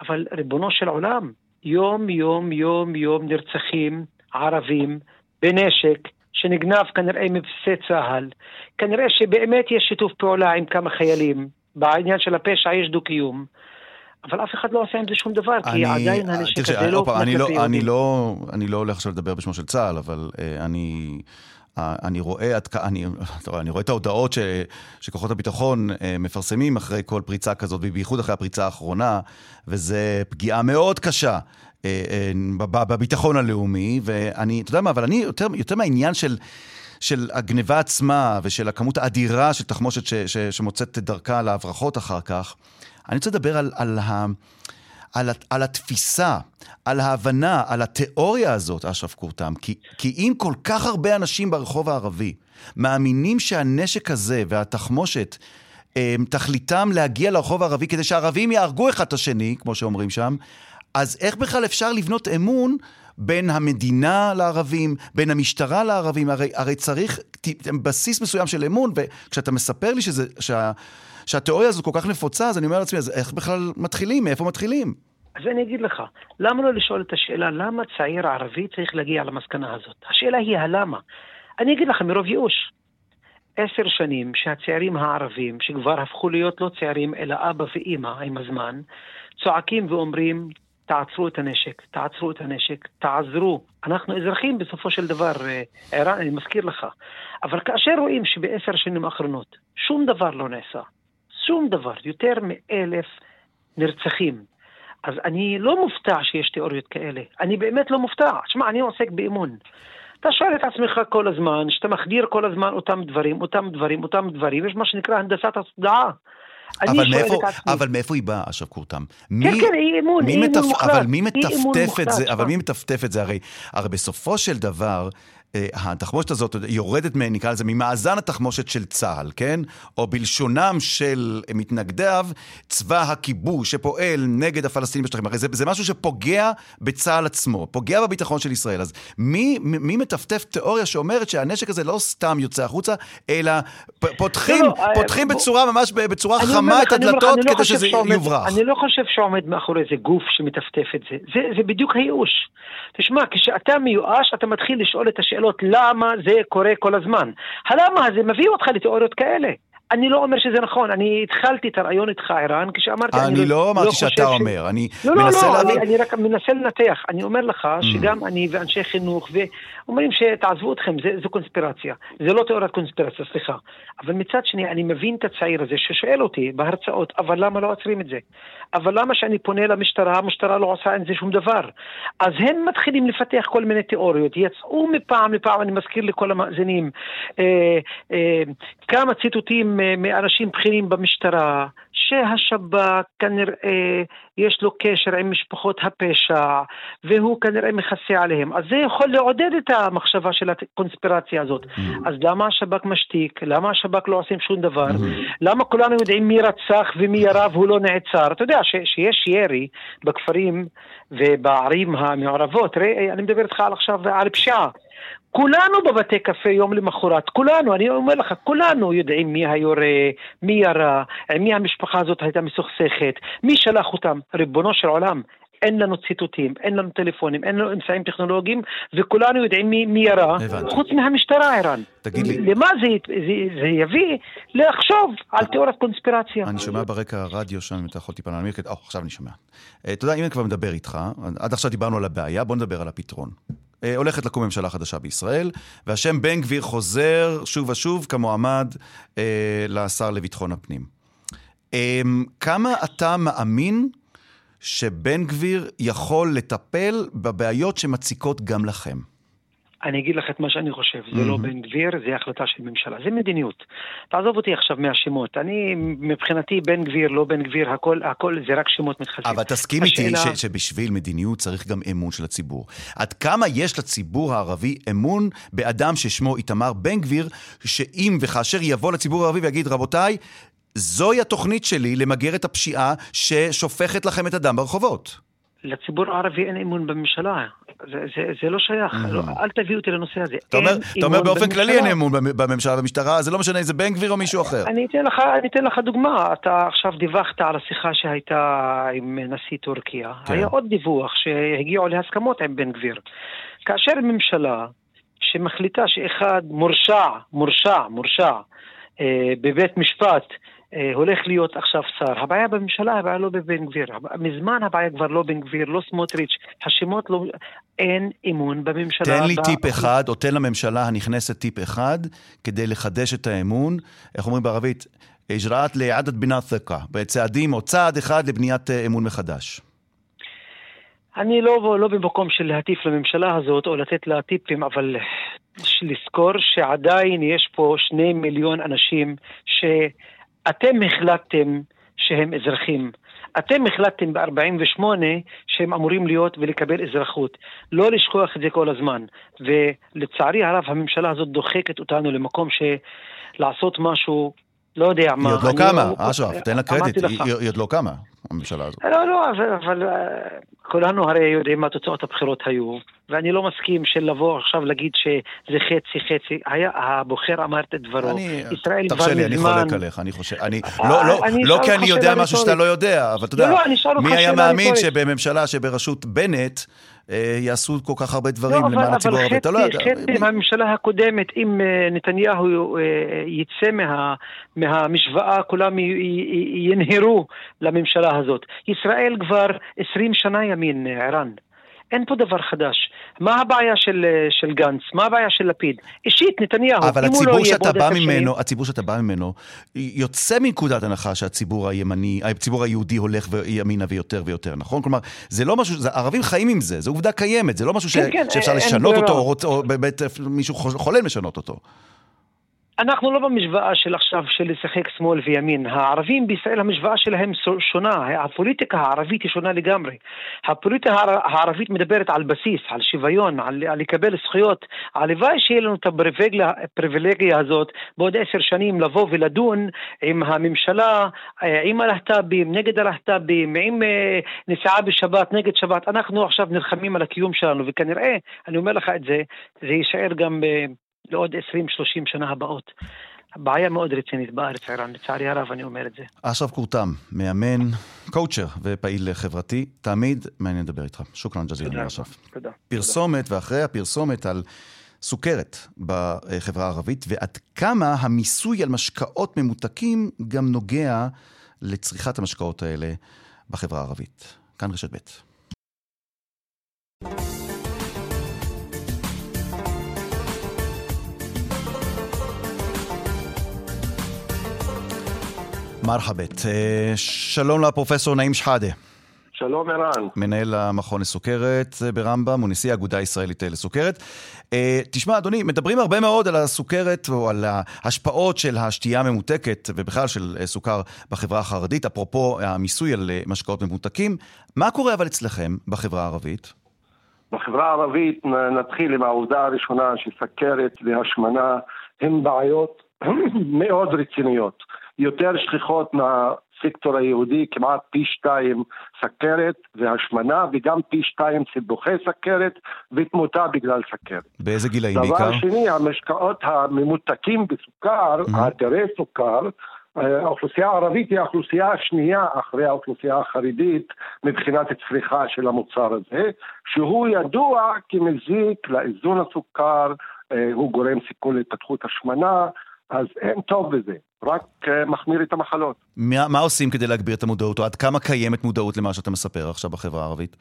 אבל ריבונו של עולם, יום יום יום יום נרצחים ערבים בנשק שנגנב כנראה מבסיסי צה"ל. כנראה שבאמת יש שיתוף פעולה עם כמה חיילים. בעניין של הפשע יש דו-קיום. אבל אף אחד לא עושה עם זה שום דבר, אני, כי עדיין הנשק הזה לא... אני לא, אני, לא, אני לא הולך עכשיו לדבר בשמו של צה"ל, אבל uh, אני... אני רואה, אני, אני רואה את ההודעות ש, שכוחות הביטחון אה, מפרסמים אחרי כל פריצה כזאת, ובייחוד אחרי הפריצה האחרונה, וזה פגיעה מאוד קשה אה, אה, בביטחון הלאומי, ואני, אתה יודע מה, אבל אני, יותר, יותר מהעניין של... של הגניבה עצמה ושל הכמות האדירה של תחמושת ש, ש, שמוצאת את דרכה להברחות אחר כך, אני רוצה לדבר על, על, ה, על, על התפיסה, על ההבנה, על התיאוריה הזאת, אשרף קורתם. כי, כי אם כל כך הרבה אנשים ברחוב הערבי מאמינים שהנשק הזה והתחמושת אה, תכליתם להגיע לרחוב הערבי כדי שהערבים יהרגו אחד את השני, כמו שאומרים שם, אז איך בכלל אפשר לבנות אמון בין המדינה לערבים, בין המשטרה לערבים? הרי, הרי צריך בסיס מסוים של אמון, וכשאתה מספר לי שזה, שה, שהתיאוריה הזאת כל כך נפוצה, אז אני אומר לעצמי, אז איך בכלל מתחילים? מאיפה מתחילים? אז אני אגיד לך, למה לא לשאול את השאלה למה צעיר ערבי צריך להגיע למסקנה הזאת? השאלה היא הלמה. אני אגיד לך, מרוב ייאוש. עשר שנים שהצעירים הערבים, שכבר הפכו להיות לא צעירים אלא אבא ואימא עם הזמן, צועקים ואומרים, תעצרו את הנשק, תעצרו את הנשק, תעזרו. אנחנו אזרחים בסופו של דבר, אה, ערן, אני מזכיר לך. אבל כאשר רואים שבעשר שנים האחרונות שום דבר לא נעשה, שום דבר, יותר מאלף נרצחים, אז אני לא מופתע שיש תיאוריות כאלה. אני באמת לא מופתע. שמע, אני עוסק באמון. אתה שואל את עצמך כל הזמן, שאתה מחדיר כל הזמן אותם דברים, אותם דברים, אותם דברים, יש מה שנקרא הנדסת התודעה. אבל מאיפה, אבל מאיפה היא באה, אשרף קורתם? כן, כן, אי אמון, אי אמון מוחלט. אבל מי מטפטף את זה, אבל מי מטפטף את זה? הרי, הרי בסופו של דבר, התחמושת הזאת יורדת, נקרא לזה, ממאזן התחמושת של צה"ל, כן? או בלשונם של מתנגדיו, צבא הכיבוש שפועל נגד הפלסטינים בשטחים. הרי זה, זה משהו שפוגע בצה"ל עצמו, פוגע בביטחון של ישראל. אז מי, מי מטפטף תיאוריה שאומרת שהנשק הזה לא סתם יוצא החוצה, אלא פותחים, לא, לא, פותחים בוא... בצורה ממש, בצורה חמה את הדלתות לא כדי שזה שעומד, יוברח. אני לא חושב שעומד מאחורי איזה גוף שמטפטף את זה. זה, זה בדיוק הייאוש. תשמע, כשאתה מיואש, אתה מתחיל לשאול את השאלה. שאלות למה זה קורה כל הזמן. הלמה הזה מביא אותך לתיאוריות כאלה. אני לא אומר שזה נכון, אני התחלתי את הרעיון איתך, ערן, כשאמרתי... אני לא אמרתי שאתה אומר, אני לא, לא, מנסה לא, להבין. אני, אני רק מנסה לנתח. אני אומר לך Mm. שגם אני ואנשי חינוך, ואומרים שתעזבו אתכם, זה, זו קונספירציה. זה לא תיאוריית קונספירציה, סליחה. אבל מצד שני, אני מבין את הצעיר הזה ששואל אותי בהרצאות, אבל למה לא עוצרים את זה? אבל למה שאני פונה למשטרה, המשטרה לא עושה עם זה שום דבר? אז הם מתחילים לפתח כל מיני תיאוריות, יצאו מפעם לפעם, אני מזכיר לכל המאזינים, אה, אה, כמה ציטוטים אה, מאנשים בכירים במשטרה, שהשב"כ כנראה יש לו קשר עם משפחות הפשע, והוא כנראה מכסה עליהם. אז זה יכול לעודד את המחשבה של הקונספירציה הזאת. אז למה השב"כ משתיק? למה השב"כ לא עושים שום דבר? למה כולנו יודעים מי רצח ומי ירה והוא לא נעצר? אתה יודע ש- שיש ירי בכפרים ובערים המעורבות. ראה, אני מדבר איתך על עכשיו על פשיעה. כולנו בבתי קפה יום למחרת, כולנו, אני אומר לך, כולנו יודעים מי היורה, מי ירה, עם מי המשפחה הזאת הייתה מסוכסכת, מי שלח אותם, ריבונו של עולם. אין לנו ציטוטים, אין לנו טלפונים, אין לנו אמצעים טכנולוגיים, וכולנו יודעים מי, מי ירה, הבנתי. חוץ מהמשטרה, ערן. תגיד לי. למה זה, זה, זה יביא לחשוב על תיאוריית קונספירציה? אני שומע ברקע הרדיו שם, אם אתה יכול טיפה להנמיך את... או, עכשיו אני שומע. אה, אתה יודע, אם אני כבר מדבר איתך, עד עכשיו דיברנו על הבעיה, בוא נדבר על הפתרון. אה, הולכת לקום ממשלה חדשה בישראל, והשם בן גביר חוזר שוב ושוב כמועמד אה, לשר לביטחון הפנים. אה, כמה אתה מאמין שבן גביר יכול לטפל בבעיות שמציקות גם לכם? אני אגיד לך את מה שאני חושב, זה לא בן גביר, זה החלטה של ממשלה, זה מדיניות. תעזוב אותי עכשיו מהשמות, אני מבחינתי בן גביר, לא בן גביר, הכל, הכל זה רק שמות מתחלפים. אבל תסכים איתי השאלה- ש- שבשביל מדיניות צריך גם אמון של הציבור. עד כמה יש לציבור הערבי אמון באדם ששמו איתמר בן גביר, שאם וכאשר יבוא לציבור הערבי ויגיד, רבותיי, זוהי התוכנית שלי למגר את הפשיעה ששופכת לכם את הדם ברחובות. לציבור הערבי אין אמון בממשלה, זה, זה, זה לא שייך, לא, אל תביאו אותי לנושא הזה. אתה אומר, אתה אומר באופן בממשלה. כללי אין אמון במ- בממשלה ובמשטרה, זה לא משנה אם זה בן גביר או מישהו אחר. אני אתן לך, אני אתן לך דוגמה, אתה עכשיו דיווחת על השיחה שהייתה עם נשיא טורקיה. כן. היה עוד דיווח שהגיעו להסכמות עם בן גביר. כאשר ממשלה שמחליטה שאחד מורשע, מורשע, מורשע אה, בבית משפט, אה, הולך להיות עכשיו שר. הבעיה בממשלה, הבעיה לא בבן גביר. מזמן הבעיה כבר לא בן גביר, לא סמוטריץ'. השמות לא... אין אמון בממשלה. תן לי ב- טיפ אחד, או תן לממשלה הנכנסת טיפ אחד, כדי לחדש את האמון. איך אומרים בערבית? אג'ראת לעדת בינת ת'קה. בצעדים או צעד אחד לבניית אה, אמון מחדש. אני לא, לא במקום של להטיף לממשלה הזאת או לתת לה טיפים, אבל לזכור שעדיין יש פה שני מיליון אנשים שאתם החלטתם שהם אזרחים. אתם החלטתם ב-48 שהם אמורים להיות ולקבל אזרחות. לא לשכוח את זה כל הזמן. ולצערי הרב הממשלה הזאת דוחקת אותנו למקום שלעשות משהו, לא יודע מה. היא עוד לא אני קמה, אשרף, תן לה קרדיט. היא היא עוד לא קמה, הממשלה הזאת. לא, לא, אבל, אבל אה, כולנו הרי יודעים מה תוצאות הבחירות היו, ואני לא מסכים של לבוא עכשיו להגיד שזה חצי חצי. היה, הבוחר אמר את דברו. אני, ישראל כבר תרשה לי, אני מזמן... חולק עליך, אני חושב, אני, אה, לא, לא, אני לא כי אני יודע משהו שאתה לא. יודע, אבל אתה לא, יודע, לא, אני מי היה מאמין. שבממשלה שבראשות בנט אה, יעשו כל כך הרבה לא, דברים אבל, למען הציבור הערבי, אתה לא יודע. חצי מהממשלה הקודמת, אם אה, נתניהו אה, יצא מה, מהמשוואה, כולם י- י- ינהרו לממשלה הזאת. ישראל כבר 20 שנה ימין, אה, ערן. אין פה דבר חדש. מה הבעיה של, אה, של גנץ? מה הבעיה של לפיד? אישית, נתניהו, אבל אם הוא לא הציבור יהיה בעוד עשר שנים... ממנו, הציבור שאתה בא ממנו, יוצא מנקודת הנחה שהציבור הימני, הציבור היהודי הולך ימינה ויותר ויותר, נכון? כלומר, זה לא משהו, זה, ערבים חיים עם זה, זו עובדה קיימת, זה לא משהו ש, כן, כן, שאפשר אין לשנות ברירה. אותו, או, רוצ- או באמת מישהו חולם לשנות אותו. אנחנו לא במשוואה של עכשיו של לשחק שמאל וימין. הערבים בישראל, המשוואה שלהם שונה. הפוליטיקה הערבית היא שונה לגמרי. הפוליטיקה הער- הערבית מדברת על בסיס, על שוויון, על, על לקבל זכויות. הלוואי שיהיה לנו את הפריבילגיה, הזאת בעוד עשר שנים לבוא ולדון עם הממשלה, אה, עם הלהט"בים, נגד הלהט"בים, עם אה, נסיעה בשבת, נגד שבת. אנחנו עכשיו נלחמים על הקיום שלנו, וכנראה, אני אומר לך את זה, זה יישאר גם... לעוד 20-30 שנה הבאות. בעיה מאוד רצינית בארץ, ערן, לצערי הרב אני אומר את זה. אשרף קורתם, מאמן, קואוצ'ר ופעיל חברתי, תמיד מעניין לדבר איתך. שוכרן תודה. אשרף. תודה. פרסומת, ואחרי הפרסומת על סוכרת בחברה הערבית, ועד כמה המיסוי על משקאות ממותקים גם נוגע לצריכת המשקאות האלה בחברה הערבית. כאן רשת ב'. מרחבת. אה, שלום לפרופסור נעים שחאדה. שלום ערן. מנהל המכון לסוכרת אה, ברמב"ם ונשיא האגודה הישראלית לסוכרת. אה, תשמע, אדוני, מדברים הרבה מאוד על הסוכרת או על ההשפעות של השתייה הממותקת ובכלל של סוכר בחברה החרדית, אפרופו המיסוי על משקאות ממותקים. מה קורה אבל אצלכם בחברה הערבית? בחברה הערבית נתחיל עם העובדה הראשונה שסכרת והשמנה הן בעיות *clears throat* מאוד רציניות. יותר שכיחות מהסקטור היהודי, כמעט פי שתיים סכרת והשמנה, וגם פי שתיים סיבוכי סכרת ותמותה בגלל סכרת. באיזה גילאים בעיקר? דבר שני, המשקאות הממותקים בסוכר, mm-hmm. עתירי סוכר, אה, האוכלוסייה הערבית היא האוכלוסייה השנייה אחרי האוכלוסייה החרדית מבחינת צריכה של המוצר הזה, שהוא ידוע כמזיק לאיזון הסוכר, אה, הוא גורם סיכון להתפתחות השמנה, אז אין טוב בזה, רק uh, מחמיר את המחלות. מה, מה עושים כדי להגביר את המודעות, או עד כמה קיימת מודעות למה שאתה מספר עכשיו בחברה הערבית?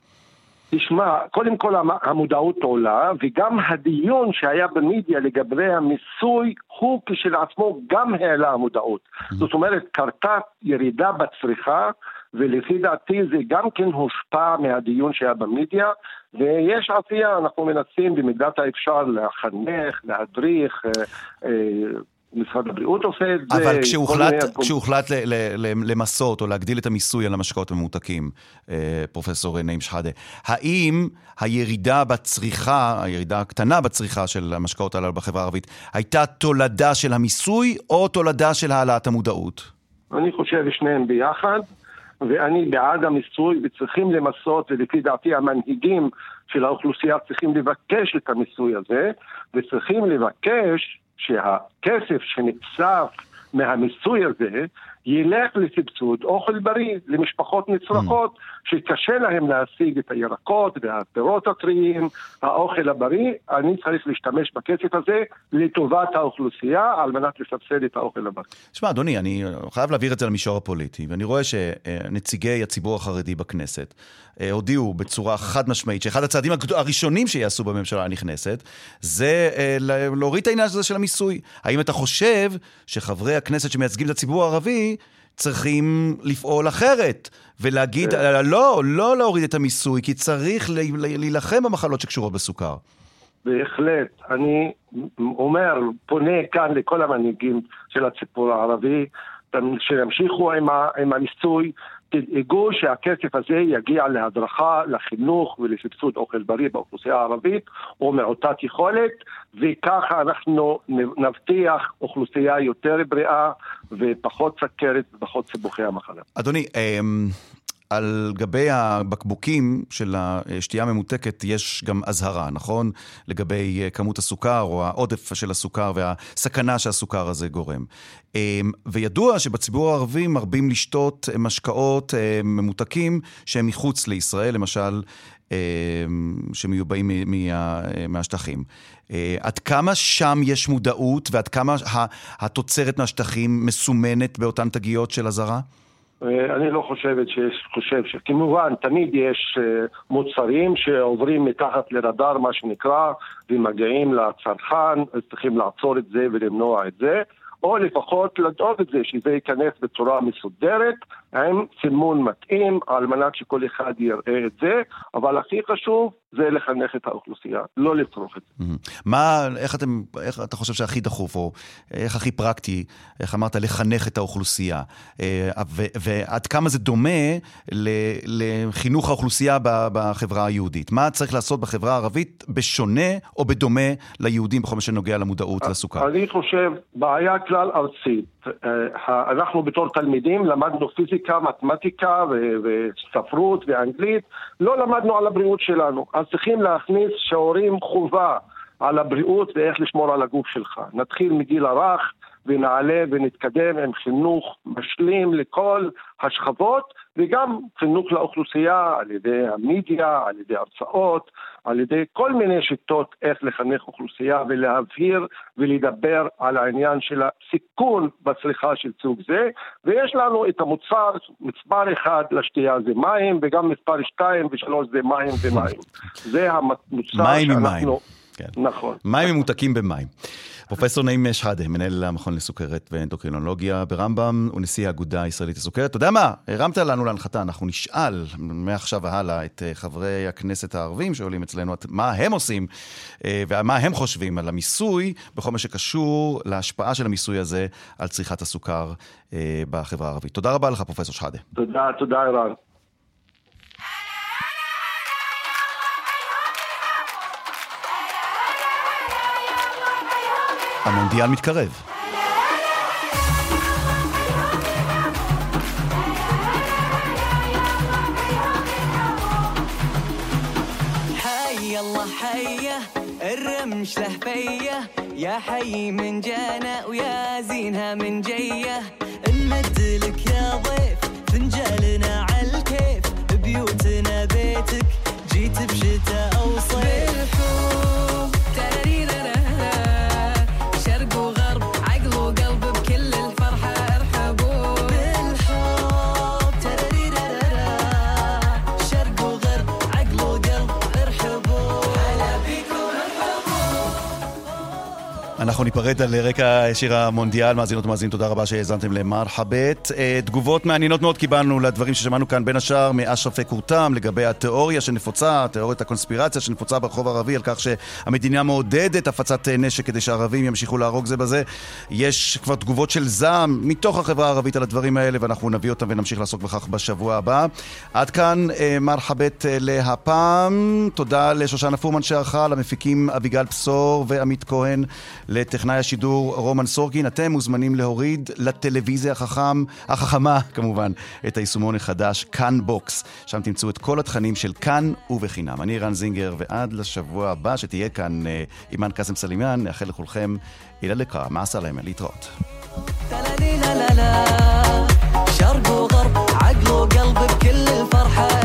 תשמע, קודם כל המודעות עולה, וגם הדיון שהיה במדיה לגבי המיסוי, הוא כשלעצמו גם העלה המודעות. Mm-hmm. זאת אומרת, קרתה ירידה בצריכה, ולפי דעתי זה גם כן הושפע מהדיון שהיה במדיה, ויש עשייה, אנחנו מנסים במידת האפשר לחנך, להדריך, אה, אה, משרד הבריאות עושה את זה. אבל כשהוחלט, כשהוחלט ל, ל, ל, למסות או להגדיל את המיסוי על המשקאות הממותקים, אה, פרופסור נעים שחאדה, האם הירידה בצריכה, הירידה הקטנה בצריכה של המשקאות הללו בחברה הערבית, הייתה תולדה של המיסוי או תולדה של העלאת המודעות? אני חושב שניהם ביחד. ואני בעד המיסוי וצריכים למסות, ולפי דעתי המנהיגים של האוכלוסייה צריכים לבקש את המיסוי הזה, וצריכים לבקש שהכסף שנצרף מהמיסוי הזה ילך לסבסוד אוכל בריא למשפחות נצרכות mm. שקשה להם להשיג את הירקות והפירות הטריים, האוכל הבריא, אני צריך להשתמש בכסף הזה לטובת האוכלוסייה על מנת לסבסד את האוכל הבריא. תשמע, אדוני, אני חייב להעביר את זה למישור הפוליטי, ואני רואה שנציגי הציבור החרדי בכנסת אה, הודיעו בצורה חד משמעית שאחד הצעדים הראשונים שיעשו בממשלה הנכנסת זה אה, להוריד את העניין הזה של המיסוי. האם אתה חושב שחברי הכנסת שמייצגים את הציבור הערבי צריכים לפעול אחרת, ולהגיד, כן. אה, לא, לא להוריד את המיסוי, כי צריך להילחם במחלות שקשורות בסוכר. בהחלט. אני אומר, פונה כאן לכל המנהיגים של הציבור הערבי, שימשיכו עם, עם המיסוי, תדאגו שהכסף הזה יגיע להדרכה, לחינוך ולסבסוד אוכל בריא באוכלוסייה הערבית או מעוטת יכולת, וככה אנחנו נבטיח אוכלוסייה יותר בריאה ופחות סכרת ופחות סיבוכי המחלה. אדוני, אמ, על גבי הבקבוקים של השתייה הממותקת יש גם אזהרה, נכון? לגבי אה, כמות הסוכר או העודף של הסוכר והסכנה שהסוכר הזה גורם. אמ, וידוע שבציבור הערבי מרבים לשתות משקאות אה, ממותקים שהם מחוץ לישראל, למשל אמ, שמיובאים מהשטחים. אה, עד כמה שם יש מודעות ועד כמה התוצרת מהשטחים מסומנת באותן תגיות של אזהרה? אני לא חושבת שיש, חושב שכמובן תמיד יש אה, מוצרים שעוברים מתחת לרדאר מה שנקרא ומגיעים לצרכן, צריכים לעצור את זה ולמנוע את זה או לפחות לדאוג את זה שזה ייכנס בצורה מסודרת עם סימון מתאים על מנת שכל אחד יראה את זה, אבל הכי חשוב זה לחנך את האוכלוסייה, לא לצרוך את זה. מה, איך, אתם, איך אתה חושב שהכי דחוף, או איך הכי פרקטי, איך אמרת, לחנך את האוכלוסייה? אה, ועד כמה זה דומה לחינוך האוכלוסייה בחברה היהודית? מה צריך לעשות בחברה הערבית בשונה או בדומה ליהודים בכל מה שנוגע למודעות לסוכר? אני חושב, בעיה כלל ארצית. אה, אנחנו בתור תלמידים למדנו פיזיקה, מתמטיקה וספרות ואנגלית, לא למדנו על הבריאות שלנו. אז צריכים להכניס שיעורים חובה על הבריאות ואיך לשמור על הגוף שלך. נתחיל מגיל הרך ונעלה ונתקדם עם חינוך משלים לכל השכבות וגם חינוך לאוכלוסייה על ידי המדיה, על ידי הרצאות, על ידי כל מיני שיטות איך לחנך אוכלוסייה ולהבהיר ולדבר על העניין של הסיכון בצריכה של סוג זה ויש לנו את המוצר, מספר אחד לשתייה זה מים וגם מספר שתיים ושלוש זה מים ומים. *laughs* זה המוצר מים עם שאנחנו... מים. כן. נכון. מים ממותקים במים. פרופסור נעים שחאדה, מנהל המכון לסוכרת ואנדוקרינולוגיה ברמב"ם, ונשיא האגודה הישראלית לסוכרת. אתה יודע מה? הרמת לנו להנחתה, אנחנו נשאל מעכשיו והלאה את אה, חברי הכנסת הערבים שעולים אצלנו, מה הם עושים אה, ומה הם חושבים על המיסוי בכל מה שקשור להשפעה של המיסוי הזה על צריכת הסוכר אה, בחברה הערבית. תודה רבה לך, פרופסור שחאדה. תודה, תודה ערן. המונדיאל מתקרב. حي الله حيه الرمش له فيه يا حي من جانا ويا زينها من جيه نمد لك يا ضيف فنجالنا عالكيف بيوتنا بيتك جيت بشتاء او صيف بالحب אנחנו ניפרד על רקע שיר המונדיאל, מאזינות ומאזינים, תודה רבה שהאזנתם למרחבת. אה, תגובות מעניינות מאוד קיבלנו לדברים ששמענו כאן, בין השאר מאשרפי קורתם, לגבי התיאוריה שנפוצה, תיאוריית הקונספירציה שנפוצה ברחוב הערבי, על כך שהמדינה מעודדת הפצת אה, נשק כדי שהערבים ימשיכו להרוג זה בזה. יש כבר תגובות של זעם מתוך החברה הערבית על הדברים האלה, ואנחנו נביא אותם ונמשיך לעסוק בכך בשבוע הבא. עד כאן אה, מרחבת להפעם. תודה לשושנה פורמן שערכה, למפיקים אביגל בשור ועמית כהן. לטכנאי השידור רומן סורקין. אתם מוזמנים להוריד לטלוויזיה החכם, החכמה כמובן, את היישומון החדש, כאן בוקס. שם תמצאו את כל התכנים של כאן ובחינם. אני רן זינגר, ועד לשבוע הבא שתהיה כאן אה, אימאן קאסם סלימאן, נאחל לכולכם אילה לקרא, מה עשה להם? להתראות. شرق وغرب عقل وقلب بكل الفرحة